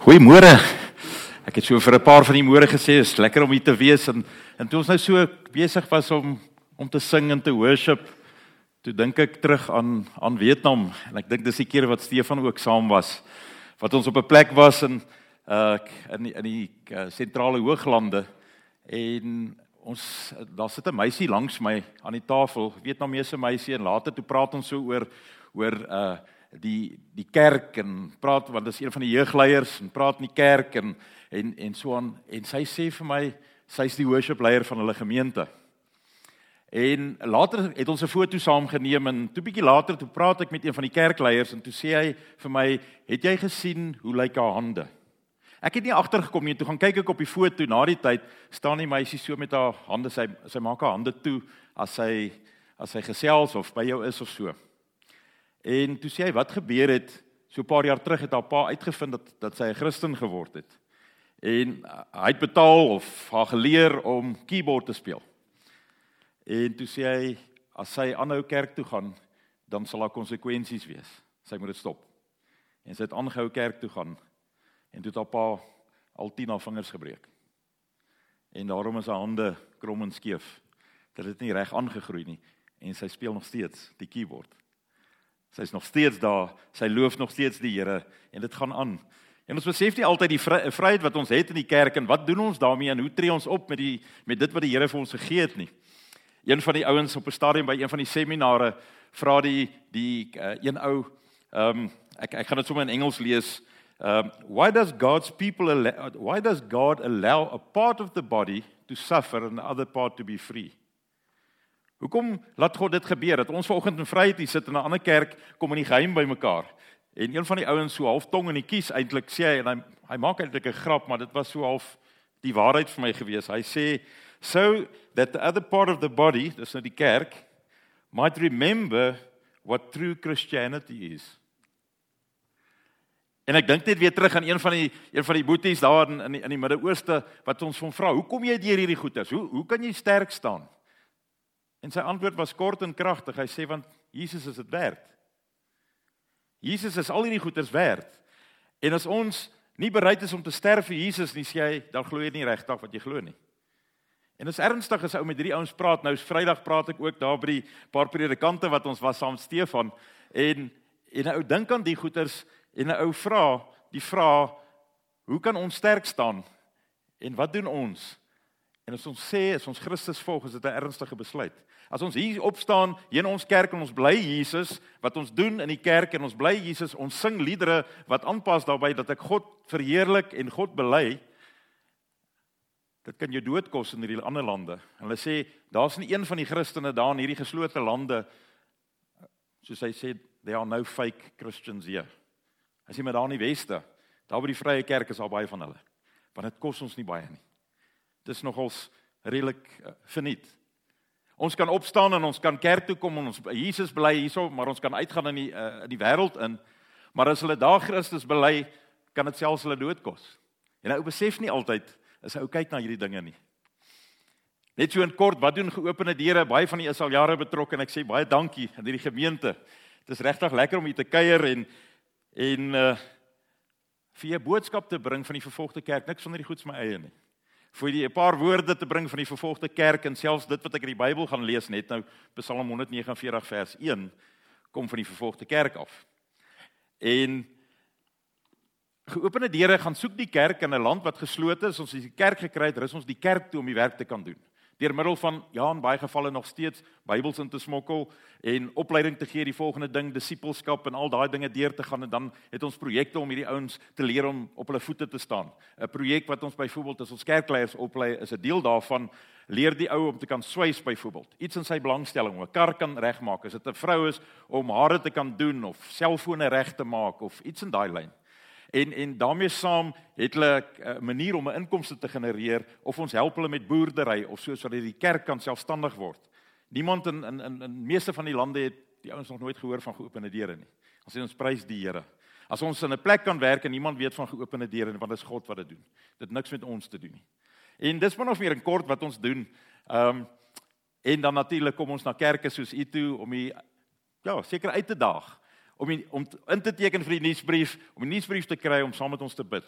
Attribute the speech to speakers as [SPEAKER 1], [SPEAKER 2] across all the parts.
[SPEAKER 1] Goeiemôre. Ek het so vir 'n paar van die môre gesê, is lekker om hier te wees. En en toe ons nou so besig was om om te sing en te worship, toe dink ek terug aan aan Vietnam. En ek dink dis die keer wat Stefan ook saam was wat ons op 'n plek was in uh in die, in die uh, sentrale hooglande. En ons daar sit 'n meisie langs my aan die tafel, Vietnamese meisie en later toe praat ons so oor oor uh die die kerk en praat want dit is een van die jeugleiers en praat in die kerk en en en so aan en sy sê vir my sy's die worship leier van hulle gemeente. En later het ons 'n foto saam geneem en toe bietjie later toe praat ek met een van die kerkleiers en toe sê hy vir my, "Het jy gesien hoe lyk haar hande?" Ek het nie agtergekom nie, toe gaan kyk ek op die foto na die tyd staan die meisie so met haar hande sy sy maak haar hande toe as sy as sy gesels of by jou is of so. En toe sê hy wat gebeur het so 'n paar jaar terug het haar pa uitgevind dat dat sy 'n Christen geword het. En uh, hy het betaal of haar geleer om keyboard te speel. En toe sê hy as sy aanhou kerk toe gaan, dan sal daar konsekwensies wees. Sy moet dit stop. En sy het aangehou kerk toe gaan en toe het haar pa al 10 haar vingers gebreek. En daarom is haar hande krom en skeef. Dit het nie reg aangegroei nie en sy speel nog steeds die keyboard. Sy's nog steeds daar. Sy loof nog steeds die Here en dit gaan aan. En ons besef nie altyd die vryheid wat ons het in die kerk en wat doen ons daarmee en hoe tree ons op met die met dit wat die Here vir ons gegee het nie. Een van die ouens op 'n stadium by een van die seminare vra die die uh, een ou ehm um, ek ek gaan dit sommer in Engels lees. Um why does God's people allow, why does God allow a part of the body to suffer and the other part to be free? Hoekom laat God dit gebeur dat ons vanoggend in vryheid hier sit in 'n ander kerk kom in die geheim by mekaar? En een van die ouens so half tong in die kies eintlik sê hy en hy hy maak eintlik 'n grap, maar dit was so half die waarheid vir my gewees. Hy sê so that the other part of the body, dis nou die kerk, might remember what true Christianity is. En ek dink net weer terug aan een van die een van die boeties daar in in die, die Midde-Ooste wat ons hom vra, "Hoe kom jy deur hierdie goeters? Hoe hoe kan jy sterk staan?" En sy antwoord was kort en kragtig. Hy sê want Jesus is dit werd. Jesus is al hierdie goeders werd. En as ons nie bereid is om te sterf vir Jesus nie, sê hy, dan glo jy nie regtig wat jy glo nie. En as ernstig as ou met drie ouens praat, nou is Vrydag praat ek ook daar by die paar predikante wat ons was saam Stefan en en 'n ou dink aan die goeders en 'n ou vra die vraag, hoe kan ons sterk staan? En wat doen ons? En as ons sê as ons Christus volg, is dit 'n ernstige besluit. As ons hier opstaan in ons kerk en ons bly Jesus, wat ons doen in die kerk en ons bly Jesus, ons sing liedere wat aanpas daarbey dat ek God verheerlik en God bely. Dit kan jou dood kos in hierdie ander lande. Hulle sê daar's nie een van die Christene daar in hierdie geslote lande soos hy sê there are no fake Christians here. As jy maar daar in die weste, daar by die vrye kerk is daar baie van hulle. Want dit kos ons nie baie nie. Dis nogals redelik uh, verniet. Ons kan opstaan en ons kan kerk toe kom en ons Jesus bely hierso, maar ons kan uitgaan in die uh, in die wêreld in. Maar as hulle daar Christus bely, kan dit selfs hulle dood kos. En ou besef nie altyd as ou kyk na hierdie dinge nie. Net so in kort, wat doen geopende deure? Baie van u is al jare betrokke en ek sê baie dankie aan hierdie gemeente. Dit is regtig lekker om hier te kuier en en uh vir 'n boodskap te bring van die vervolgde kerk. Niks van hierdie goeds my eie nie vir die 'n paar woorde te bring van die vervolgde kerk en selfs dit wat ek in die Bybel gaan lees net nou Psalm 149 vers 1 kom van die vervolgde kerk af. En geopende deure gaan soek die kerk in 'n land wat geslote is. Ons het die kerk gekry, rus ons die kerk toe om die werk te kan doen deur middel van ja in baie gevalle nog steeds Bybels in te smokkel en opleiding te gee die volgende ding disippelskap en al daai dinge deur te gaan en dan het ons projekte om hierdie ouens te leer om op hulle voete te staan. 'n Projek wat ons byvoorbeeld as ons kerkleiers oplei is 'n deel daarvan leer die ou om te kan swys byvoorbeeld. Iets in sy belangstelling, 'n kar kan regmaak, as dit 'n vrou is om hare te kan doen of selfone reg te maak of iets in daai lyn. En en daarmee saam het hulle 'n uh, manier om 'n inkomste te genereer of ons help hulle met boerdery of so sodat die kerk kan selfstandig word. Niemand in in in in meeste van die lande het die ouens nog nooit gehoor van geopende deure nie. Ons sê ons prys die Here. As ons in 'n plek kan werk en niemand weet van geopende deure nie, want dit is God wat dit doen. Dit niks met ons te doen nie. En dis maar nog meer in kort wat ons doen. Ehm um, en dan natuurlik kom ons na kerke soos u toe om die ja, seker uit te daag om die, om in te teken vir die nuusbrief, om 'n nuusbrief te kry om saam met ons te bid.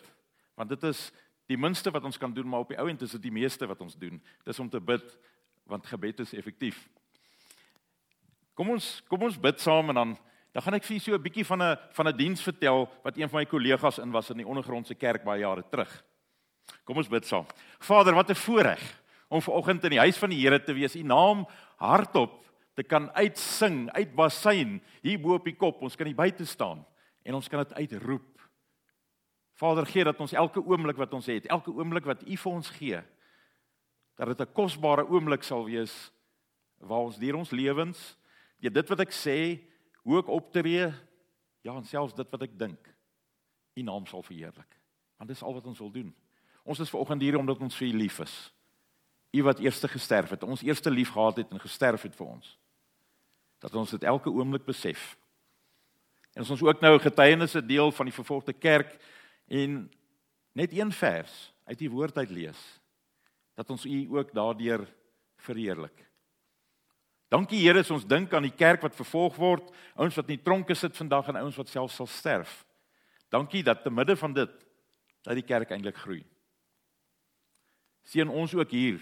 [SPEAKER 1] Want dit is die minste wat ons kan doen, maar op die ou end is dit die meeste wat ons doen. Dis om te bid want gebed is effektief. Kom ons kom ons bid saam en dan dan gaan ek vir julle so 'n bietjie van 'n van 'n diens vertel wat een van my kollegas in was in die ondergrondse kerk baie jare terug. Kom ons bid saam. Vader, wat 'n voorreg om vanoggend in die huis van die Here te wees. U naam hardop te kan uitsing, uitbasyn hier bo op die kop. Ons kan hier buite staan en ons kan dit uitroep. Vader, gee dat ons elke oomblik wat ons het, elke oomblik wat U vir ons gee, dat dit 'n kosbare oomblik sal wees waar ons deur ons lewens, deur dit wat ek sê, hoe ek optree, ja, en selfs dit wat ek dink, U naam sal verheerlik. Want dis al wat ons wil doen. Ons is vanoggend hier omdat ons vir U lief is. U wat eerste gesterf het, ons eerste lief gehad het en gesterf het vir ons dat ons dit elke oomblik besef. En ons ook nou 'n getuienisse deel van die vervolgde kerk en net een vers uit die woord uit lees dat ons u ook daardeur verheerlik. Dankie Here as ons dink aan die kerk wat vervolg word, ouens wat in die tronke sit vandag en ouens wat self sal sterf. Dankie dat te midde van dit dat die kerk eintlik groei. Sien ons ook hier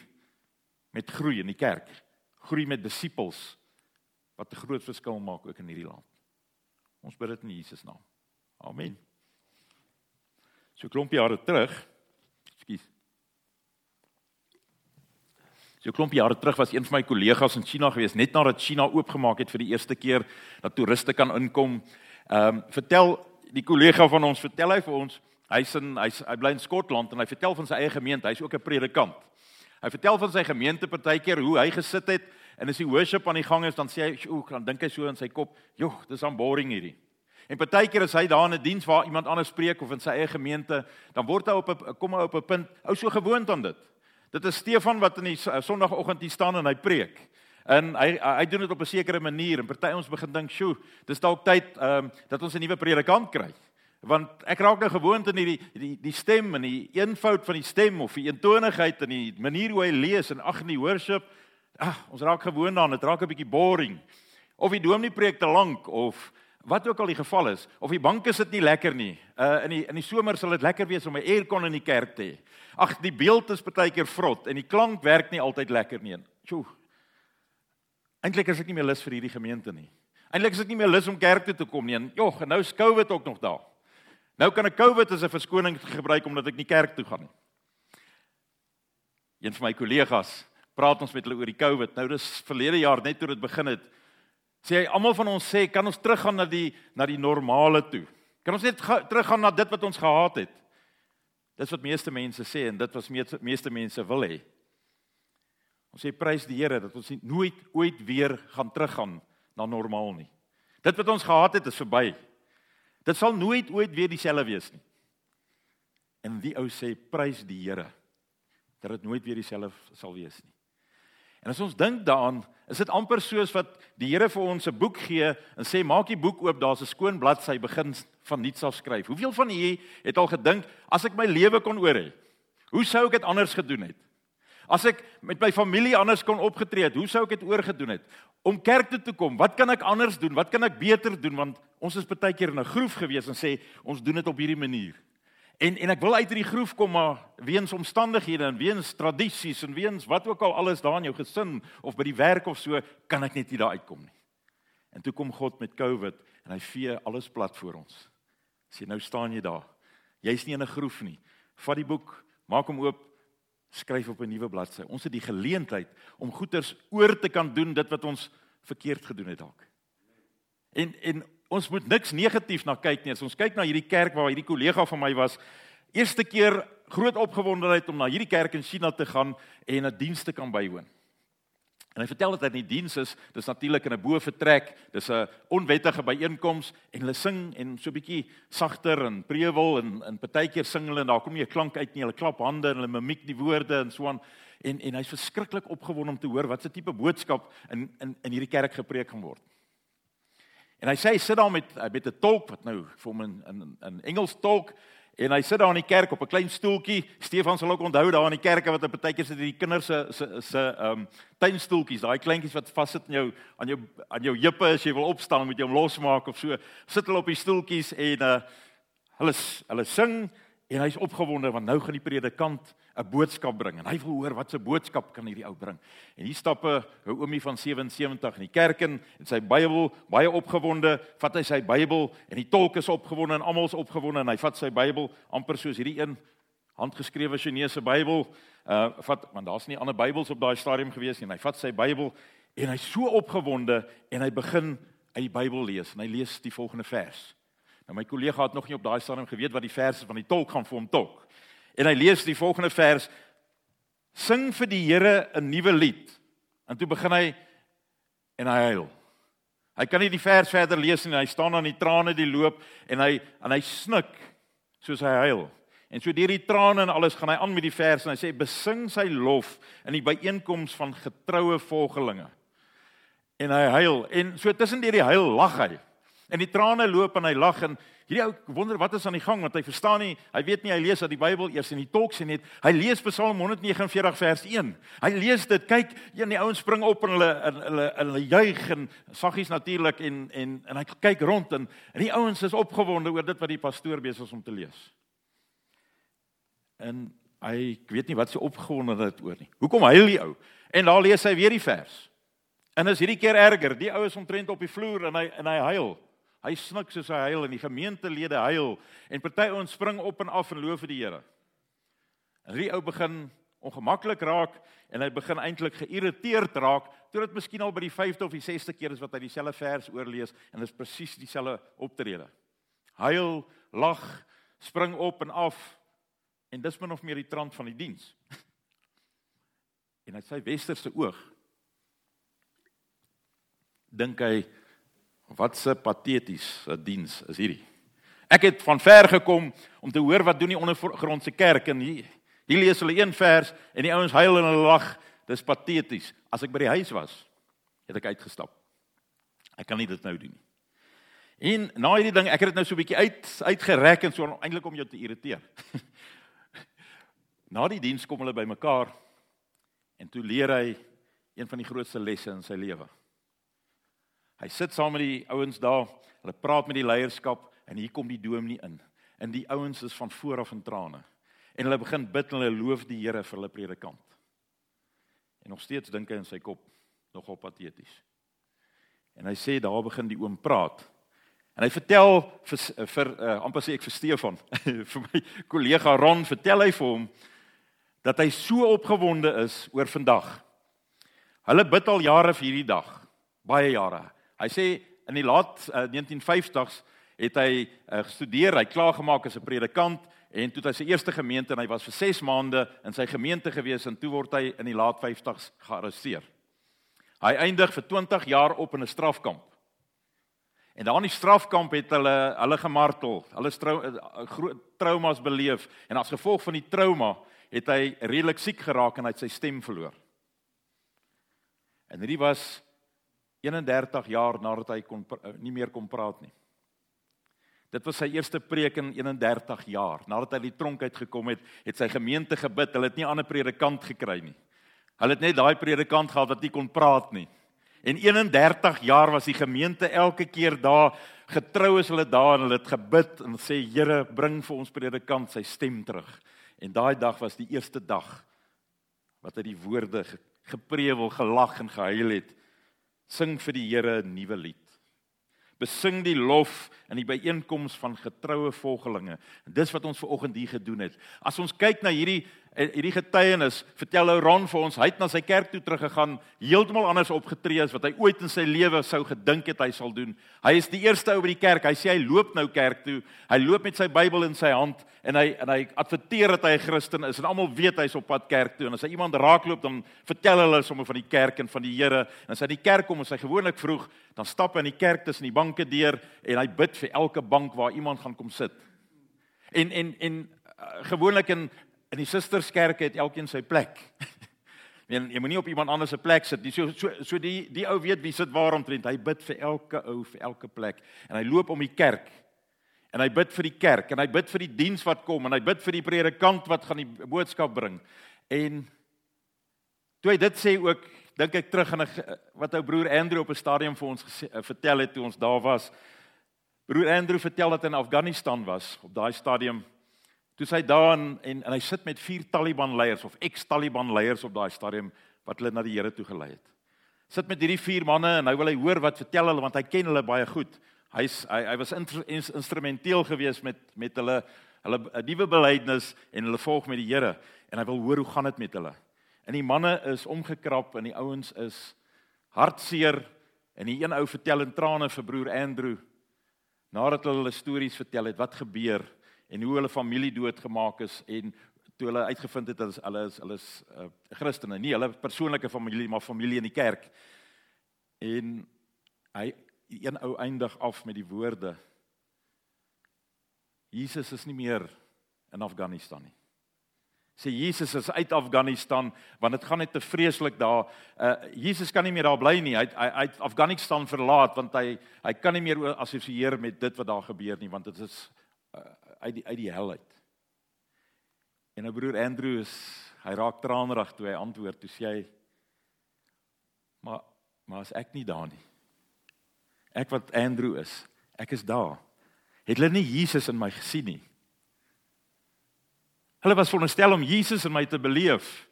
[SPEAKER 1] met groei in die kerk, groei met disippels wat 'n groot verskil maak ook in hierdie land. Ons bid dit in Jesus naam. Amen. So klompie jare terug. Ekskuus. So klompie jare terug was een van my kollegas in China gewees net nadat China oopgemaak het vir die eerste keer dat toeriste kan inkom. Ehm um, vertel die kollega van ons, vertel hy vir ons, hy's in hy's hy bly in Skotland en hy vertel van sy eie gemeente. Hy's ook 'n predikant. Hy vertel van sy gemeente partykeer hoe hy gesit het En as die worship aan die gang is, dan sê hy, "Oek, dan dink hy so in sy kop, "Joh, dis aan boring hierdie." En partykeer as hy daar in 'n diens waar iemand anders spreek of in sy eie gemeente, dan word hy op 'n kom hy op 'n punt, ou so gewoond aan dit. Dit is Stefan wat in die Sondagoggend hier staan en hy preek. En hy hy doen dit op 'n sekere manier en party ons begin dink, "Sjoe, dis dalk tyd ehm um, dat ons 'n nuwe predikant kry." Want ek raak nou gewoond aan hierdie die die stem en die eenvoud van die stem of die eentonigheid en die manier hoe hy lees en ag in die worship ag, ons raak gewoond daaraan, dit raak 'n bietjie boring. Of die dominee preek te lank of wat ook al die geval is, of die banke sit nie lekker nie. Uh in die in die somer sal dit lekker wees om 'n aircon in die kerk te hê. Ag, die beeld is baie keer vrot en die klank werk nie altyd lekker nie. Sjoe. Eintlik is ek nie meer lus vir hierdie gemeente nie. Eintlik is ek nie meer lus om kerk toe te kom nie. En jog, en nou is COVID ook nog daar. Nou kan ek COVID as 'n verskoning gebruik omdat ek nie kerk toe gaan nie. Een van my kollegas praat ons met hulle oor die COVID. Nou dis verlede jaar net toe dit begin het. Sê hy almal van ons sê kan ons teruggaan na die na die normale toe. Kan ons net teruggaan na dit wat ons gehad het. Dis wat meeste mense sê en dit was meeste, meeste mense wil hê. Ons sê prys die Here dat ons nie nooit ooit weer gaan teruggaan na normaal nie. Dit wat ons gehad het is verby. Dit sal nooit ooit weer dieselfde wees nie. En die ou sê prys die Here dat dit nooit weer dieselfde sal wees nie. En as ons dink daaraan, is dit amper soos wat die Here vir ons 'n boek gee en sê maak die boek oop, daar's 'n skoon bladsy, begin van nuuts af skryf. Hoeveel van julle het al gedink as ek my lewe kon oor hê, hoe sou ek dit anders gedoen het? As ek met my familie anders kon opgetree het, hoe sou ek dit oorgedoen het? Om kerk toe te kom, wat kan ek anders doen? Wat kan ek beter doen want ons is baie keer in 'n groef gewees en sê ons doen dit op hierdie manier. En en ek wil uit hierdie groef kom maar weens omstandighede en weens tradisies en weens wat ook al alles daar in jou gesin of by die werk of so kan ek net nie daar uitkom nie. En toe kom God met COVID en hy vee alles plat voor ons. Sê nou staan jy daar. Jy's nie in 'n groef nie. Vat die boek, maak hom oop, skryf op 'n nuwe bladsy. Ons het die geleentheid om goeders oor te kan doen dit wat ons verkeerd gedoen het dalk. En en ons moet niks negatief na kyk nie. As ons kyk na hierdie kerk waar hierdie kollega van my was, eerste keer groot opgewondenheid om na hierdie kerk in China te gaan en 'n diens te kan bywoon. En hy vertel dat hy in die diens is, dis natuurlik in 'n bo vertrek, dis 'n onwettige byeenkoms en hulle sing en so 'n bietjie sagter en prewel en en partykeer sing hulle en daar kom nie 'n klank uit nie, hulle klap hande en hulle mimiek die woorde en so aan en en hy's verskriklik opgewonde om te hoor wat se tipe boodskap in in in hierdie kerk gepreek gaan word. En hy sê hy sit daar met met 'n tolk wat nou vir hom in in in Engels tolk en hy sit daar in die kerk op 'n klein stoeltjie. Stefan sal ook onthou daar in die kerke wat op partykeer sit die kinders se se se ehm um, tuinstoeltjies, daai kleintjies wat vassit in jou aan jou aan jou heupe as jy wil opstaan met jou losmaak of so. Sit hulle op die stoeltjies en uh hulle hulle sing En hy's opgewonde want nou gaan die predikant 'n boodskap bring en hy wil hoor wat 'n boodskap kan hierdie ou bring. En hier stap 'n oomie van 77 in die kerk in en sy Bybel, baie opgewonde, vat hy sy Bybel en die tolk is opgewonde en almal is opgewonde en hy vat sy Bybel amper soos hierdie een handgeskrewe Chinese Bybel. Uh vat want daar's nie ander Bybels op daai stadium gewees nie. En hy vat sy Bybel en hy's so opgewonde en hy begin uit die Bybel lees en hy lees die volgende vers. Nou my kollega het nog nie op daai stadium geweet wat die verse van die tolk gaan vir hom tolk. En hy lees die volgende vers: Sing vir die Here 'n nuwe lied. En toe begin hy en hy huil. Hy kan nie die vers verder lees nie. Hy staan aan die trane die loop en hy en hy snik soos hy huil. En so deur die trane en alles gaan hy aan met die vers en hy sê besing sy lof in die byeenkoms van getroue volgelinge. En hy huil en so tussen deur die huil lag hy. En die trane loop en hy lag en hierdie ou wonder wat is aan die gang want hy verstaan nie, hy weet nie hy lees uit die Bybel eers en die tolk sê net hy lees Psalm 149 vers 1. Hy lees dit, kyk, een die ouens spring op en hulle en hulle en hulle juig en saggies natuurlik en en en hy kyk rond en, en die ouens is opgewonde oor dit wat die pastoor besig is om te lees. En hy weet nie wat sy opgewonde dit oor nie. Hoekom huil die ou? En daar lees hy weer die vers. En is hierdie keer erger. Die ou is omtrent op die vloer en hy en hy huil. Hy snik soos hy huil en die gemeentelede huil en party ouens spring op en af en loof vir die Here. En die ou begin ongemaklik raak en hy begin eintlik geïrriteerd raak toe dit miskien al by die 5de of die 6de keer is wat hy dieselfde vers oorlees en dit is presies dieselfde optrede. Huil, lag, spring op en af en dis min of meer die trant van die diens. En hy sy westerse oog dink hy Wat 'n patetiese diens is hierdie. Ek het van ver gekom om te hoor wat doen die ondergrondse kerk en hier, hier lees hulle een vers en die ouens huil en hulle lag. Dis pateties. As ek by die huis was, het ek uitgestap. Ek kan nie dit nou doen nie. En na hierdie ding, ek het dit nou so 'n bietjie uit uitgerek en so eintlik om jou te irriteer. na die diens kom hulle bymekaar en toe leer hy een van die grootste lesse in sy lewe. Hy sit saam met die ouens daar. Hulle praat met die leierskap en hier kom die dominee in. En die ouens is van voor af in trane. En hulle begin bid en hulle loof die Here vir hulle predikant. En nog steeds dink hy in sy kop nogal pateties. En hy sê daar begin die oom praat. En hy vertel vir vir uh, amper sê ek vir Stefan, vir my kollega Ron, vertel hy vir hom dat hy so opgewonde is oor vandag. Hulle bid al jare vir hierdie dag, baie jare. Hy sê in die laat uh, 1950s het hy uh, gestudeer, hy klaar gemaak as 'n predikant en toe het hy sy eerste gemeente en hy was vir 6 maande in sy gemeente gewees en toe word hy in die laat 50s gearresteer. Hy eindig vir 20 jaar op in 'n strafkamp. En daar in die strafkamp het hulle hulle gemartel, hulle uh, groot traumas beleef en as gevolg van die trauma het hy redelik siek geraak en hy het sy stem verloor. En hierdie was 31 jaar nadat hy kon eh, nie meer kon praat nie. Dit was sy eerste preek in 31 jaar. Nadat hy die tronk uitgekom het, het sy gemeente gebid. Hulle het nie ander predikant gekry nie. Hulle het net daai predikant gehad wat nie kon praat nie. En 31 jaar was die gemeente elke keer daar getrou is hulle daar en hulle het gebid en sê Here, bring vir ons predikant sy stem terug. En daai dag was die eerste dag wat hy die woorde geprewel, gelag en gehuil het sing vir die Here 'n nuwe lied. Besing die lof in die byeenkoms van getroue volgelinge. En dis wat ons ver oggend hier gedoen het. As ons kyk na hierdie En hierdie getuienis vertel ou Ron vir ons, hy het na sy kerk toe teruggegaan, heeltemal anders opgetree as wat hy ooit in sy lewe sou gedink het hy sal doen. Hy is die eerste ou by die kerk. Hy sê hy loop nou kerk toe. Hy loop met sy Bybel in sy hand en hy en hy adverteer dat hy 'n Christen is en almal weet hy's op pad kerk toe. En as hy iemand raakloop, dan vertel hulle sommer van die kerk en van die Here. En as hy die kerk kom, is hy gewoonlik vroeg, dan stap hy in die kerk tussen die banke deur en hy bid vir elke bank waar iemand gaan kom sit. En en en uh, gewoonlik in in die susterskerke het elkeen sy plek. Men jy moenie op iemand anders se plek sit nie. So so so die die ou weet wie sit waar omtrent. Hy bid vir elke ou vir elke plek en hy loop om die kerk. En hy bid vir die kerk en hy bid vir die diens wat kom en hy bid vir die predikant wat gaan die boodskap bring. En toe hy dit sê ook dink ek terug aan wat ou broer Andrew op 'n stadium vir ons gesê, uh, vertel het toe ons daar was. Broer Andrew vertel dat hy in Afghanistan was op daai stadium Toe sy daar en, en en hy sit met vier Taliban leiers of ex-Taliban leiers op daai stadium wat hulle na die Here toe gelei het. Sit met hierdie vier manne en nou wil hy hoor wat vertel hulle want hy ken hulle baie goed. Hy's hy hy was instrumenteel geweest met met hulle hulle nuwe belydenis en hulle volg met die Here en hy wil hoor hoe gaan dit met hulle. En die manne is omgekrap en die ouens is hartseer en die een ou vertel in trane vir broer Andrew nadat hulle hulle stories vertel het wat gebeur en hoe hulle familie doodgemaak is en toe hulle uitgevind het dat hulle is hulle is uh, Christene, nie hulle persoonlike familie maar familie in die kerk. En hy een ou eindig af met die woorde Jesus is nie meer in Afghanistan nie. Sê Jesus is uit Afghanistan want dit gaan net te vreeslik daar. Uh Jesus kan nie meer daar bly nie. Hy hy uit Afghanistan verlaat want hy hy kan nie meer assosieer met dit wat daar gebeur nie want dit is uh, uit die uit die hel uit. En 'n broer Andrew is hy raak traanrig toe hy antwoord toe sê hy maar maar as ek nie daar nie. Ek wat Andrew is, ek is daar. Het hulle nie Jesus in my gesien nie? Hulle was veronderstel om Jesus in my te beleef.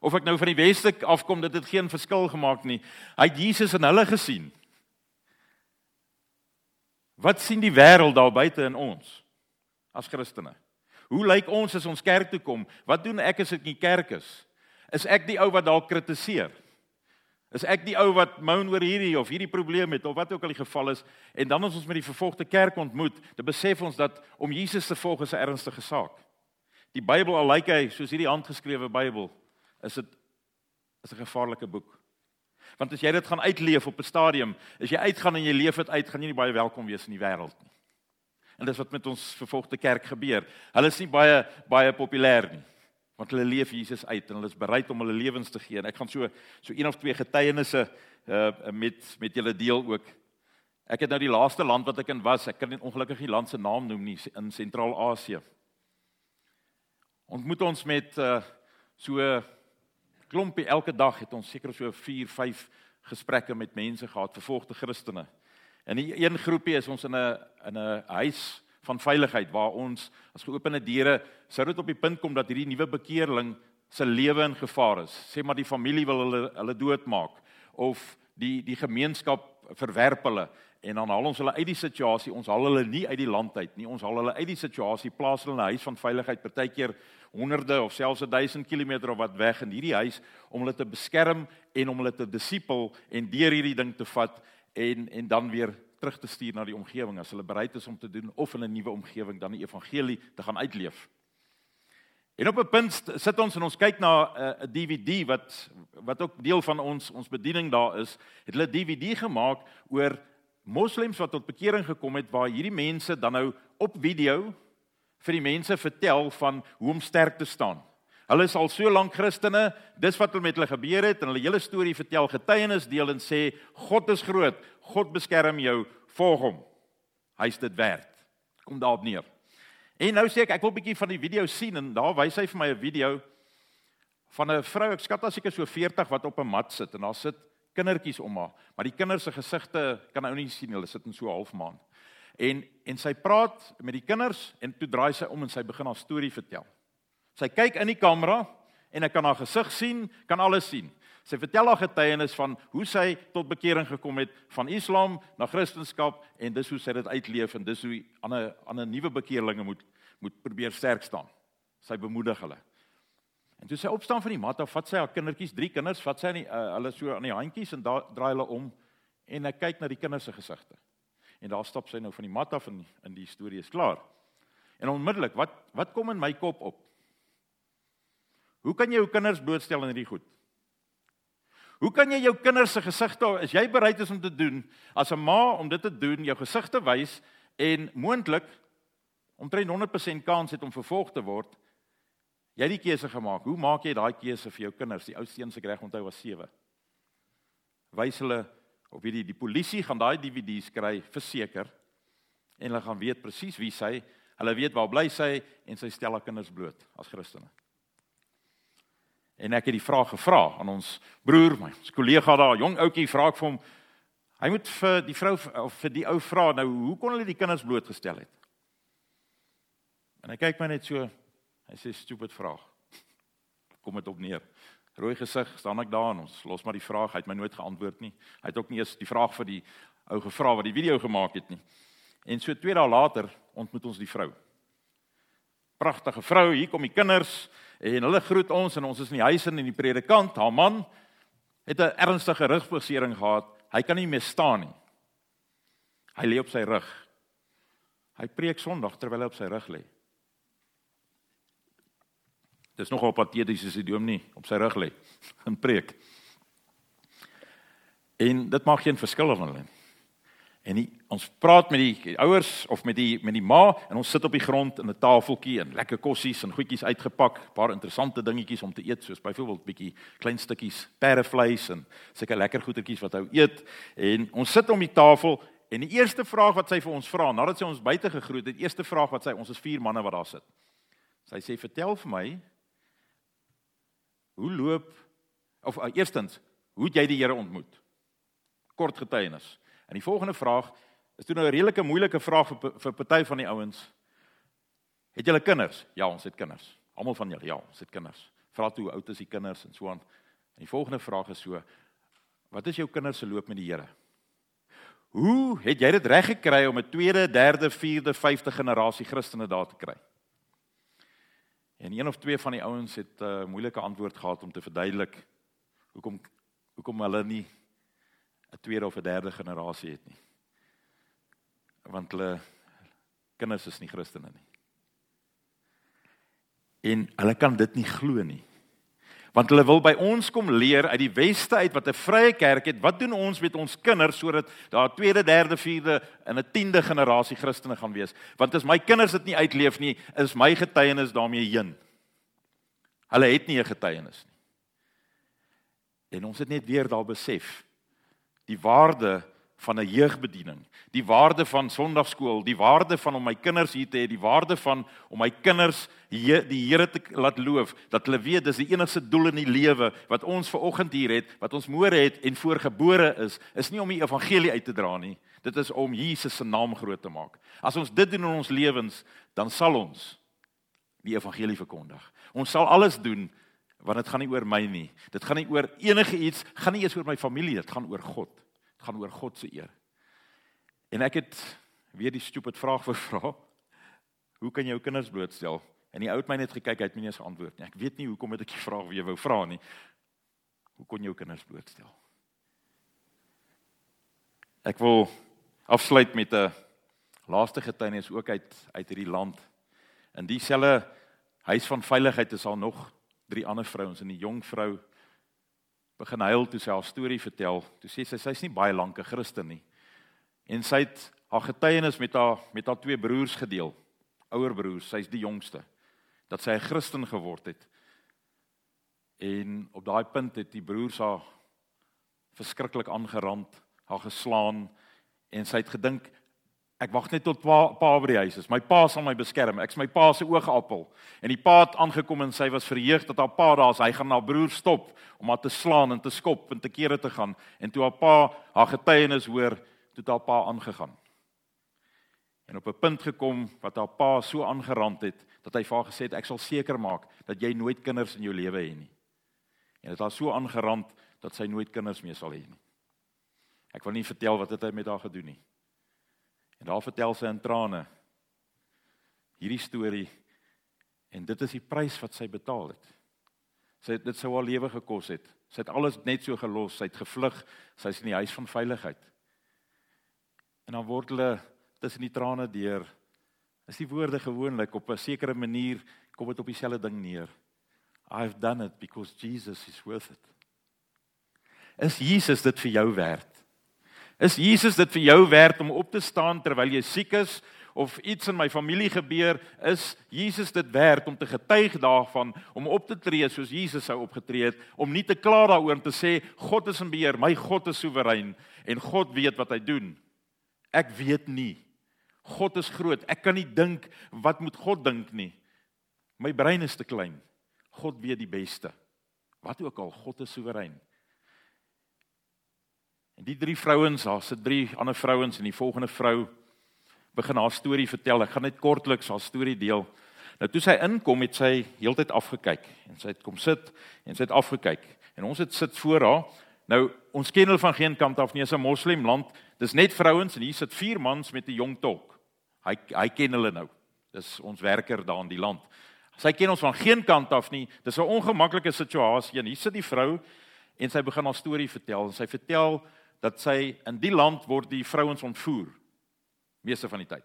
[SPEAKER 1] Of ek nou van die weste afkom, dit het geen verskil gemaak nie. Hy het Jesus in hulle gesien. Wat sien die wêreld daar buite in ons? as Christene? Hoe lyk ons as ons kerk toe kom? Wat doen ek as ek in die kerk is? Is ek die ou wat dalk kritiseer? Is ek die ou wat moan oor hierdie of hierdie probleem het of wat ook al die geval is en dan as ons met die vervolgde kerk ontmoet, dan besef ons dat om Jesus te volg is 'n ernstige saak. Die Bybel al lyk hy soos hierdie handgeskrewe Bybel, is dit is 'n gevaarlike boek. Want as jy dit gaan uitleef op 'n stadium, as jy uitgaan en jy leef dit uit, gaan jy nie baie welkom wees in die wêreld nie. En dis wat met ons vervolgde kerk gebeur. Hulle is nie baie baie populêr nie. Want hulle leef Jesus uit en hulle is bereid om hulle lewens te gee. En ek gaan so so een of twee getuienisse uh met met julle deel ook. Ek het nou die laaste land wat ek in was, ek kan nie ongelukkig die land se naam noem nie in Sentraal-Asië. Ontmoet ons met uh so klompie elke dag het ons seker so 4, 5 gesprekke met mense gehad, vervolgde Christene. In die een groepie is ons in 'n in 'n huis van veiligheid waar ons as geopende deure sou dit op die punt kom dat hierdie nuwe bekeerling se lewe in gevaar is. Sê maar die familie wil hulle hulle doodmaak of die die gemeenskap verwerp hulle en dan haal ons hulle uit die situasie. Ons haal hulle nie uit die land uit nie. Ons haal hulle uit die situasie, plaas hulle in 'n huis van veiligheid, partykeer honderde of selfs 1000 km of wat weg in hierdie huis om hulle te beskerm en om hulle te disipel en deur hierdie ding te vat en en dan weer terug te stuur na die omgewing as hulle bereid is om te doen of in 'n nuwe omgewing dan die evangelie te gaan uitleef. En op 'n punt sit ons en ons kyk na 'n uh, DVD wat wat ook deel van ons ons bediening daar is. Het hulle DVD gemaak oor moslems wat tot bekering gekom het waar hierdie mense dan nou op video vir die mense vertel van hoe om sterk te staan. Hulle is al so lank Christene, dis wat met hulle gebeur het en hulle hele storie vertel, getuienis deel en sê God is groot, God beskerm jou, volg hom. Hy's dit werd. Kom daarop neer. En nou sê ek ek wil 'n bietjie van die video sien en daar wys hy vir my 'n video van 'n vrou, ek skat as ek so 40 wat op 'n mat sit en daar sit kindertjies om haar, maar die kinders se gesigte kan ou nie sien, hulle sit in so 'n halfmaan. En en sy praat met die kinders en toe draai sy om en sy begin haar storie vertel. Sy kyk in die kamera en ek kan haar gesig sien, kan alles sien. Sy vertel haar getuienis van hoe sy tot bekering gekom het van Islam na Christendom en dis hoe sy dit uitleef en dis hoe ander ander nuwe bekeerlinge moet moet probeer sterk staan. Sy bemoedig hulle. En toe sy opstaan van die mat af, vat sy haar kindertjies, drie kinders, vat sy aan die uh, hulle so aan die handjies en daar draai hulle om en ek kyk na die kinders se gesigte. En daar stap sy nou van die mat af en in die storie is klaar. En onmiddellik, wat wat kom in my kop op? Hoe kan jy jou kinders blootstel aan hierdie goed? Hoe kan jy jou kinders se gesigte as jy bereid is om te doen as 'n ma om dit te doen, jou gesig te wys en moontlik omtrent 100% kans het om vervolg te word? Jy het die keuse gemaak. Hoe maak jy daai keuse vir jou kinders? Die ou seun se reg onthou was 7. Wys hulle of weet jy die polisie gaan daai DVD's kry verseker en hulle gaan weet presies wie sy, hulle weet waar bly sy en sy stel haar kinders bloot as Christene. En ek het die vraag gevra aan ons broer, my kollega daar, jong ouetjie, vra ek vir hom. Hy moet vir die vrou of vir die ou vra nou, hoe kon hulle die kinders blootgestel het? En hy kyk my net so Hy sê stupid vraag. Kom dit op neer. Rooi gesig, staan ek daar en ons los maar die vraag. Hy het my nooit geantwoord nie. Hy het ook nie eens die vraag vir die ou gevra wat die video gemaak het nie. En so 2 dae later ontmoet ons die vrou. Pragtige vrou, hier kom die kinders en hulle groet ons en ons is in die huis in en die predikant, haar man het 'n ernstige rugbesering gehad. Hy kan nie meer staan nie. Hy lê op sy rug. Hy preek Sondag terwyl hy op sy rug lê. Dis nogal pateties as die dom nie op sy rug lê en preek. En dit maak geen verskil of hulle. En die, ons praat met die ouers of met die met die ma en ons sit op die grond in 'n tafeltjie en lekker kossies en goedjies uitgepak, paar interessante dingetjies om te eet soos byvoorbeeld bietjie klein stukkies perdevleis en seker lekker goedertjies wat hy eet. En ons sit om die tafel en die eerste vraag wat sy vir ons vra nadat sy ons buite gegroet het, die eerste vraag wat sy ons is vier manne wat daar sit. Sy sê vertel vir my hoe loop of uh, eerstens, hoe het jy die Here ontmoet? Kort getuienis. En die volgende vraag is toe nou 'n redelike moeilike vraag vir vir party van die ouens. Het julle kinders? Ja, ons het kinders. Almal van julle, ja, ons het kinders. Vra toe hoe oud is die kinders en so aan. En die volgende vraag is so: Wat is jou kinders se loop met die Here? Hoe het jy dit reg gekry om 'n tweede, derde, vierde, vyfde generasie Christene daar te kry? En een of twee van die ouens het 'n uh, moeilike antwoord gehad om te verduidelik hoekom hoekom hulle nie 'n tweede of 'n derde generasie het nie. Want hulle kinders is nie Christene nie. En hulle kan dit nie glo nie. Want hulle wil by ons kom leer uit die weste uit wat 'n vrye kerk het. Wat doen ons met ons kinders sodat daar 'n tweede, derde, vierde en 'n tiende generasie Christene gaan wees? Want as my kinders dit nie uitleef nie, is my getuienis daarmee heen. Hulle het nie 'n getuienis nie. En ons het net weer daar besef die waarde van 'n jeugbediening, die waarde van Sondagskool, die waarde van om my kinders hier te hê, die waarde van om my kinders hier die Here te laat loof, dat hulle weet dis die enigste doel in die lewe wat ons ver oggend hier het, wat ons môre het en voorgebore is, is nie om die evangelie uit te dra nie. Dit is om Jesus se naam groot te maak. As ons dit doen in ons lewens, dan sal ons die evangelie verkondig. Ons sal alles doen want dit gaan nie oor my nie. Dit gaan nie oor enige iets, gaan nie eens oor my familie, dit gaan oor God. Dit gaan oor God se eer. En ek het weer die stupid vraag gevra. Hoe kan jy jou kinders blootstel? En die ou het my net gekyk, hy het my nie eens geantwoord nie. Ek weet nie hoekom het ek die vraag weer wou vra nie. Hoe kon jy jou kinders blootstel? Ek wil afsluit met 'n laaste getuienis ook uit uit hierdie land. In dieselfde huis van veiligheid is daar nog drie ander vrouens en die jong vrou begin huil toe sy haar storie vertel. Toe sê sy sy's nie baie lank 'n Christen nie. En sy het haar getuienis met haar met haar twee broers gedeel. Ouer broers, sy's die jongste. Dat sy 'n Christen geword het. En op daai punt het die broers haar verskriklik aangerand, haar geslaan en sy het gedink Ek wag net tot pa, pa by die huis is. My pa sal my beskerm. Ek's my pa se oogappel. En die pa het aangekom en sy was verheug dat haar pa daar is. Hy gaan na broer stop om haar te slaan en te skop en te kere te gaan. En toe haar pa haar getuienis hoor, toe het haar pa aangegaan. En op 'n punt gekom wat haar pa so aangerand het dat hy vir haar gesê het ek sal seker maak dat jy nooit kinders in jou lewe hê nie. En dit het haar so aangerand dat sy nooit kinders meer sal hê nie. Ek wil nie vertel wat het hy met haar gedoen nie. En daar vertel sy in trane hierdie storie en dit is die prys wat sy betaal het. Sy het dit sou haar lewe gekos het. Sy het alles net so gelos, sy het gevlug, sy's in die huis van veiligheid. En dan word hulle tussen die trane deur is die woorde gewoonlik op 'n sekere manier kom dit op dieselfde ding neer. I've done it because Jesus is worth it. Is Jesus dit vir jou werd? Is Jesus dit vir jou werd om op te staan terwyl jy siek is of iets in my familie gebeur? Is Jesus dit werd om te getuig daarvan om op te tree soos Jesus sou opgetree het om nie te kla daaroor om te sê God is in beheer, my God is soewerein en God weet wat hy doen. Ek weet nie. God is groot. Ek kan nie dink wat moet God dink nie. My brein is te klein. God weet die beste. Wat ook al, God is soewerein. En die drie vrouens, daar sit drie ander vrouens en die volgende vrou begin haar storie vertel. Ek gaan net kortliks haar storie deel. Nou toe sy inkom het sy heeltyd afgekyk en sy het kom sit en sy het afgekyk en ons het sit voor haar. Nou ons ken hulle van geen kant af nie, is 'n moslim land. Dis net vrouens en hier sit vier mans met 'n jong tolk. Hy hy ken hulle nou. Dis ons werker daar in die land. Sy ken ons van geen kant af nie. Dis 'n ongemaklike situasie en hier sit die vrou en sy begin haar storie vertel en sy vertel dat sy in die land word die vrouens ontvoer meeste van die tyd.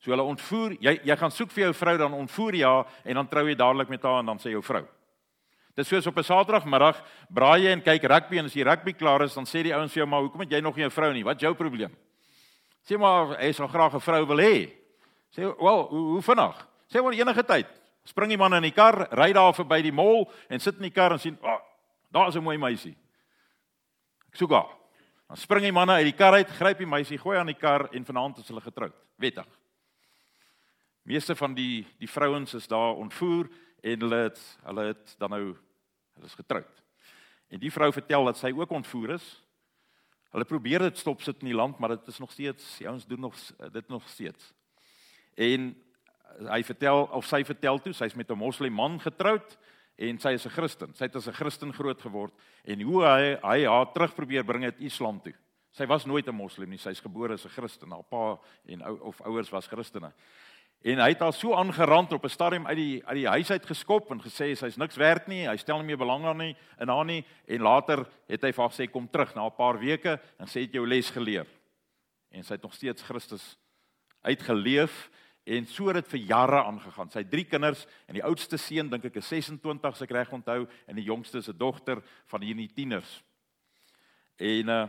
[SPEAKER 1] So hulle ontvoer, jy jy gaan soek vir jou vrou dan ontvoer jy haar en dan trou jy dadelik met haar en dan sê jou vrou. Dis soos op 'n Saterdagmiddag braai jy en kyk rugby en as die rugby klaar is dan sê die ouens vir jou maar hoekom het jy nog nie 'n vrou nie? Wat is jou probleem? Sê maar hy sou graag 'n vrou wil hê. Sê wel, hoe, hoe vinnig? Sê maar enige tyd. Spring die man in die kar, ry daar verby die mall en sit in die kar en sien, "Ag, oh, daar is 'n mooi meisie." Ek soek haar. Dan spring die manne uit die kar uit, gryp die meisie, gooi aan die kar en vanaand is hulle getroud. Wettig. Meeste van die die vrouens is daar ontvoer en hulle het hulle het dan nou hulle is getroud. En die vrou vertel dat sy ook ontvoer is. Hulle probeer dit stop sit in die land, maar dit is nog steeds, die ouens doen nog dit nog steeds. En hy vertel of sy vertel toe, sy's met 'n moslim man getroud en sy is 'n Christen. Sy het as 'n Christen groot geword en hoe hy hy haar terug probeer bring uit Islam toe. Sy was nooit 'n moslim nie, sy's gebore as 'n Christen. Haar pa en ou of ouers was Christene. En hy het haar so aangerand op 'n stadium uit die uit die huis uit geskop en gesê sy's niks werd nie, hy stel nie meer belang daarin nie in haar nie en later het hy vir haar gesê kom terug na 'n paar weke en sê het jou les geleer. En sy het nog steeds Christus uitgeleef en so het dit vir jare aangegaan. Sy het drie kinders en die oudste seun dink ek is 26 as ek reg onthou en die jongste is 'n dogter van hierdie tieners. En uh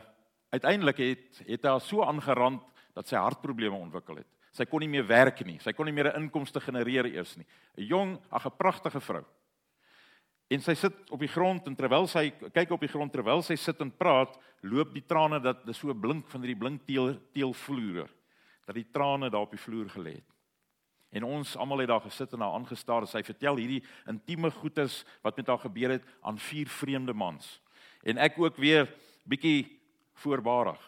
[SPEAKER 1] uiteindelik het het haar so aangerand dat sy hartprobleme ontwikkel het. Sy kon nie meer werk nie. Sy kon nie meer 'n inkomste genereer eers nie. 'n Jong, ag 'n pragtige vrou. En sy sit op die grond en terwyl sy kyk op die grond terwyl sy sit en praat, loop die trane dat so blink van hierdie blink teel teelvloere dat die trane daar op die vloer gelê het. En ons almal het daar gesit en haar aangestaar en sy vertel hierdie intieme goedes wat met haar gebeur het aan vier vreemde mans. En ek ook weer bietjie voorbarig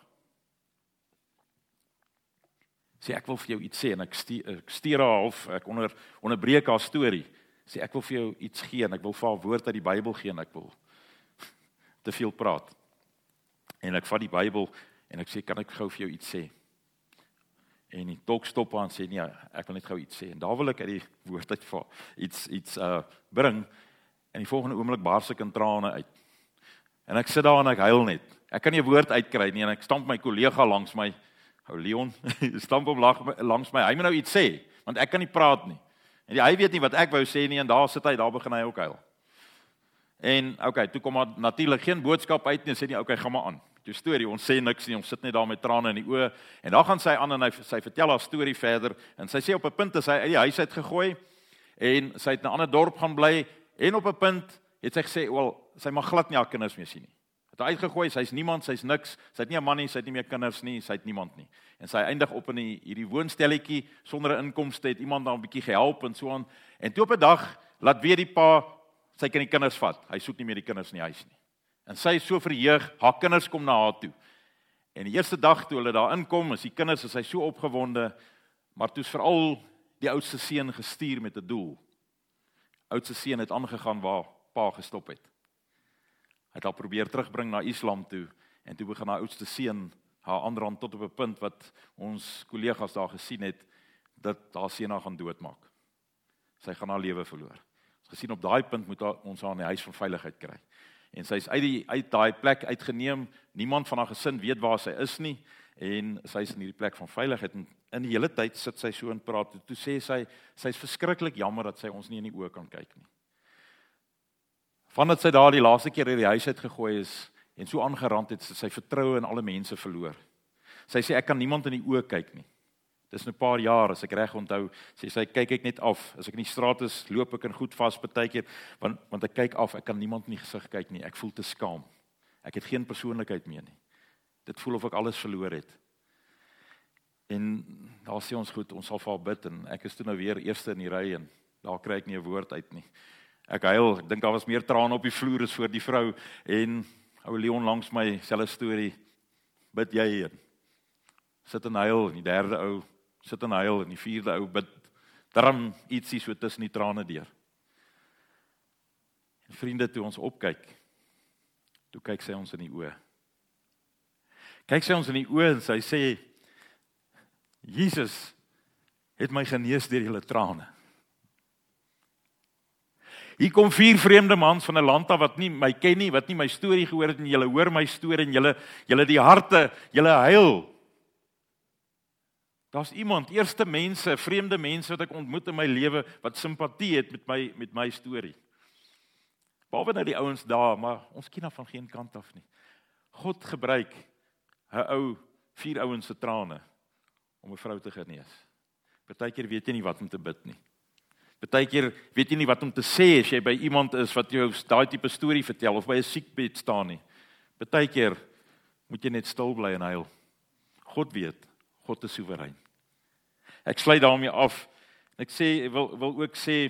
[SPEAKER 1] sê ek wil vir jou iets sê en ek stuur haar half ek onder onderbreek haar storie. Sê ek wil vir jou iets gee en ek wil vir haar woord uit die Bybel gee en ek wil te veel praat. En ek vat die Bybel en ek sê kan ek gou vir jou iets sê en die tolk stop aan sê nee ek wil net gou iets sê en daar wil ek uit die woord uit vir iets iets uh bring en die volgende oomblik bars ek in trane uit en ek sit daar en ek huil net ek kan nie 'n woord uitkry nie en ek stamp my kollega langs my Ou Leon, stamp hom langs my. Hy moet nou iets sê, want ek kan nie praat nie. En hy weet nie wat ek wou sê nie en daar sit hy, daar begin hy ook huil. En okay, toe kom maar natuurlik geen boodskap uit nie. Sê nie, okay, gaan maar aan. Toe storie, ons sê niks nie. Ons sit net daar met trane in die oë. En dan gaan sy aan en hy sy vertel haar storie verder en sy sê op 'n punt is hy uit die huis uit gegooi en sy het na 'n ander dorp gaan bly en op 'n punt het sy gesê, "Wel, sy mag glad nie haar kinders meer sien nie." Het hy uitgegooi, sy's niemand, sy's niks. Sy het nie 'n man nie, sy het nie meer kinders nie, sy het niemand nie. En sy eindig op in die, hierdie woonstelletjie sonder 'n inkomste, het iemand daar 'n bietjie gehelp en so aan. En toe op 'n dag laat weer die pa sy kan die kinders vat. Hy soek nie meer die kinders in die huis nie. En sy is so verheug, haar kinders kom na haar toe. En die eerste dag toe hulle daar inkom, is die kinders is hy so opgewonde, maar toe's veral die oudste seun gestuur met 'n doel. Oudste seun het aangegaan waar pa gestop het het haar probeer terugbring na Islam toe en toe begin haar oudste seun haar aanrand tot op 'n punt wat ons kollegas daar gesien het dat haar seun haar gaan doodmaak. Sy gaan haar lewe verloor. Ons gesien op daai punt moet ons haar in die huis van veiligheid kry. En sy's uit die uit daai plek uitgeneem. Niemand van haar gesin weet waar sy is nie en sy's in hierdie plek van veiligheid en in die hele tyd sit sy so en praat. Toe sê sy sy's verskriklik jammer dat sy ons nie in die oë kan kyk nie. Vandat sy daar die laaste keer uit die huis uit gegooi is en so aangerand het, sy vertroue in alle mense verloor. Sy sê ek kan niemand in die oë kyk nie. Dis 'n paar jaar as ek reg onthou, sê sy kyk ek net af. As ek in die straat is, loop ek en goed vas partykeer want want ek kyk af, ek kan niemand in die gesig kyk nie. Ek voel te skaam. Ek het geen persoonlikheid meer nie. Dit voel of ek alles verloor het. En daar sê ons goed, ons sal vir haar bid en ek is toe nou weer eerste in die ry en daar kry ek nie 'n woord uit nie. Ek huil, ek dink daar was meer trane op die vloer as voor die vrou en ou Leon langs my selfe storie. Bid jy en sit en huil en die derde ou sit en huil en die vierde ou bid Daarom ietsie so tussen die trane deur. En vriende, toe ons opkyk, toe kyk sy ons in die oë. Kyk sy ons in die oë en sy sê Jesus het my genees deur julle trane. Hier kom vier vreemde mans van 'n land af wat nie my ken nie, wat nie my storie gehoor het nie. Julle hoor my storie en julle julle die harte, julle huil. Daar's iemand, eerste mense, vreemde mense wat ek ontmoet in my lewe wat simpatie het met my met my storie. Behalwe nou die ouens daar, maar ons ken af van geen kant af nie. God gebruik 'n ou vier ouens se trane om 'n vrou te genees. Partykeer weet jy nie wat om te bid nie. Partykeer weet jy nie wat om te sê as jy by iemand is wat jou daai tipe storie vertel of by 'n siekbed staan nie. Partykeer moet jy net stil bly en huil. God weet, God is soewerein. Ek sluit daarmee af. Ek sê wil wil ook sê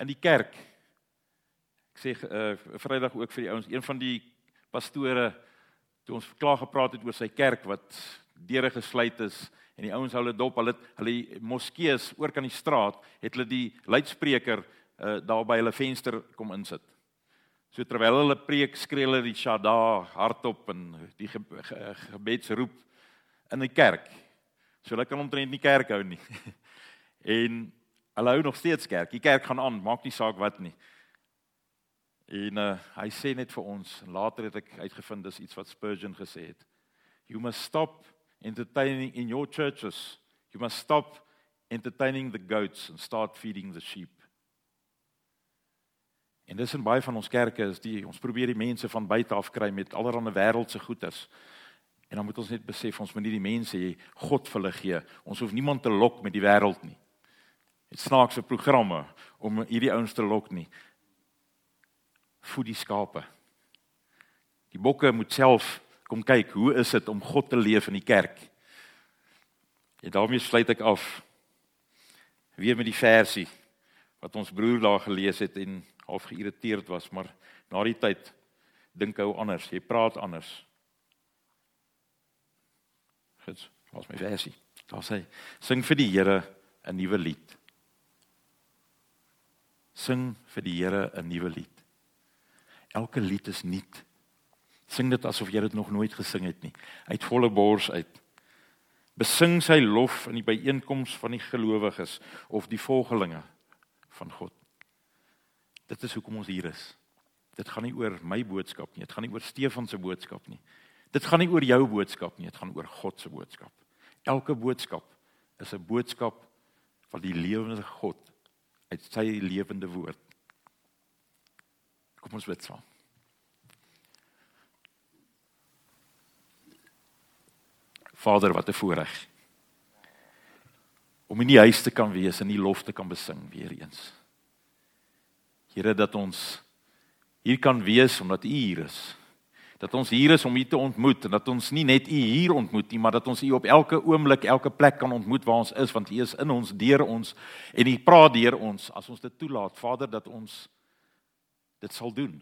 [SPEAKER 1] in die kerk. Ek sê uh, Vrydag ook vir die ouens, een van die pastore toe ons klaar gepraat het oor sy kerk wat deure gesluit is en die ouens hulle dop, hulle hulle moskeeë oor kan die straat, het hulle die luidspreker uh, daar by hulle venster kom insit. So terwyl hulle preek, skree hulle die shada hardop en die ge, ge, gebedsroep in die kerk. So hulle kan omtrent nie kerk hou nie. en hulle hou nog steeds kerk. Die kerk gaan aan, maak nie saak wat nie. En uh, hy sê net vir ons, later het ek uitgevind dis iets wat Spurgeon gesê het. You must stop entertaining in your churches. You must stop entertaining the goats and start feeding the sheep. En dis in baie van ons kerke is die ons probeer die mense van buite af kry met allerlei wêreldse goeders. En dan moet ons net besef ons moet nie die mense hê God vir hulle gee. Ons hoef niemand te lok met die wêreld nie. Dit snaakse programme om hierdie ouens te lok nie. Voed die skape. Die bokke moet self kom kyk, hoe is dit om God te leef in die kerk? En daarmee sluit ek af. Weer met die versie wat ons broer daar gelees het en half geïrriteerd was, maar na die tyd dink hy anders, jy praat anders. Goed, was my versie. Daar sê sing vir die Here 'n nuwe lied. Sing vir die Here 'n nuwe lied. Elke lied is nuut. Sing dit asof jy dit nog nooit gesing het nie. Uit volle bors uit. Besing sy lof in die byeenkoms van die gelowiges of die volgelinge van God. Dit is hoekom ons hier is. Dit gaan nie oor my boodskap nie. Dit gaan nie oor Stefan se boodskap nie. Dit gaan nie oor jou boodskap nie. Dit gaan oor God se boodskap. Elke boodskap is 'n boodskap van die lewende God uit sy lewende woord. Kom ons bid saam. Vader, wat 'n voorreg om in die huis te kan wees en die lof te kan besing weer eens. Here dat ons hier kan wees omdat U hier is. Dat ons hier is om U te ontmoet en dat ons nie net U hier ontmoet nie, maar dat ons U op elke oomblik, elke plek kan ontmoet waar ons is want U is in ons, deur ons en U praat deur ons as ons dit toelaat. Vader, dat ons dit sal doen.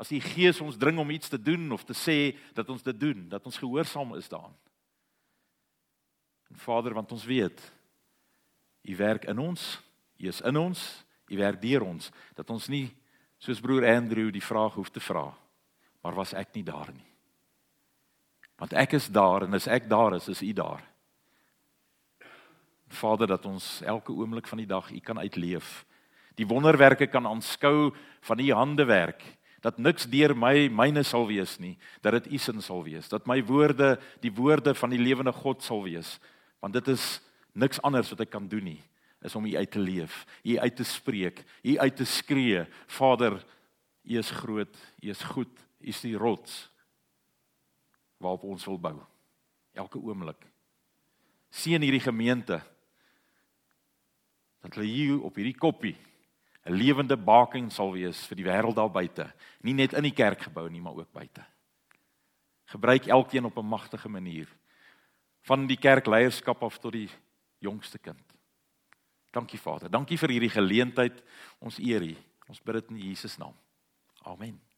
[SPEAKER 1] As U Gees ons dring om iets te doen of te sê dat ons dit doen, dat ons gehoorsaam is daaraan. En Vader, want ons weet U werk in ons, U is in ons, U werk deur ons dat ons nie soos broer Andrew die vraag hoef te vra, maar was ek nie daar nie? Want ek is daar en as ek daar is, is U daar. Vader, dat ons elke oomblik van die dag U kan uitleef. Die wonderwerke kan aanskou van U handewerk dat niks deur my myne sal wees nie dat dit u sin sal wees dat my woorde die woorde van die lewende God sal wees Want dit is niks anders wat ek kan doen nie, is om U uit te leef, U uit te spreek, U uit te skree, Vader, U is groot, U is goed, is die rots waarop ons wil bou. Elke oomblik. Seën hierdie gemeente dat hulle hier op hierdie koppie 'n lewende baking sal wees vir die wêreld daar buite, nie net in die kerkgebou nie, maar ook buite. Gebruik elkeen op 'n magtige manier van die kerkleierskap af tot die jongste kind. Dankie Vader. Dankie vir hierdie geleentheid. Ons eer U. Ons bid dit in Jesus naam. Amen.